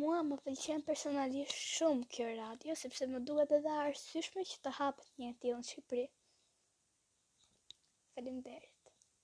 Mua më pëlqen personalisht shumë kjo radio sepse më duhet edhe arsyeshme që të hapet një tillë në Shqipëri. Faleminderit.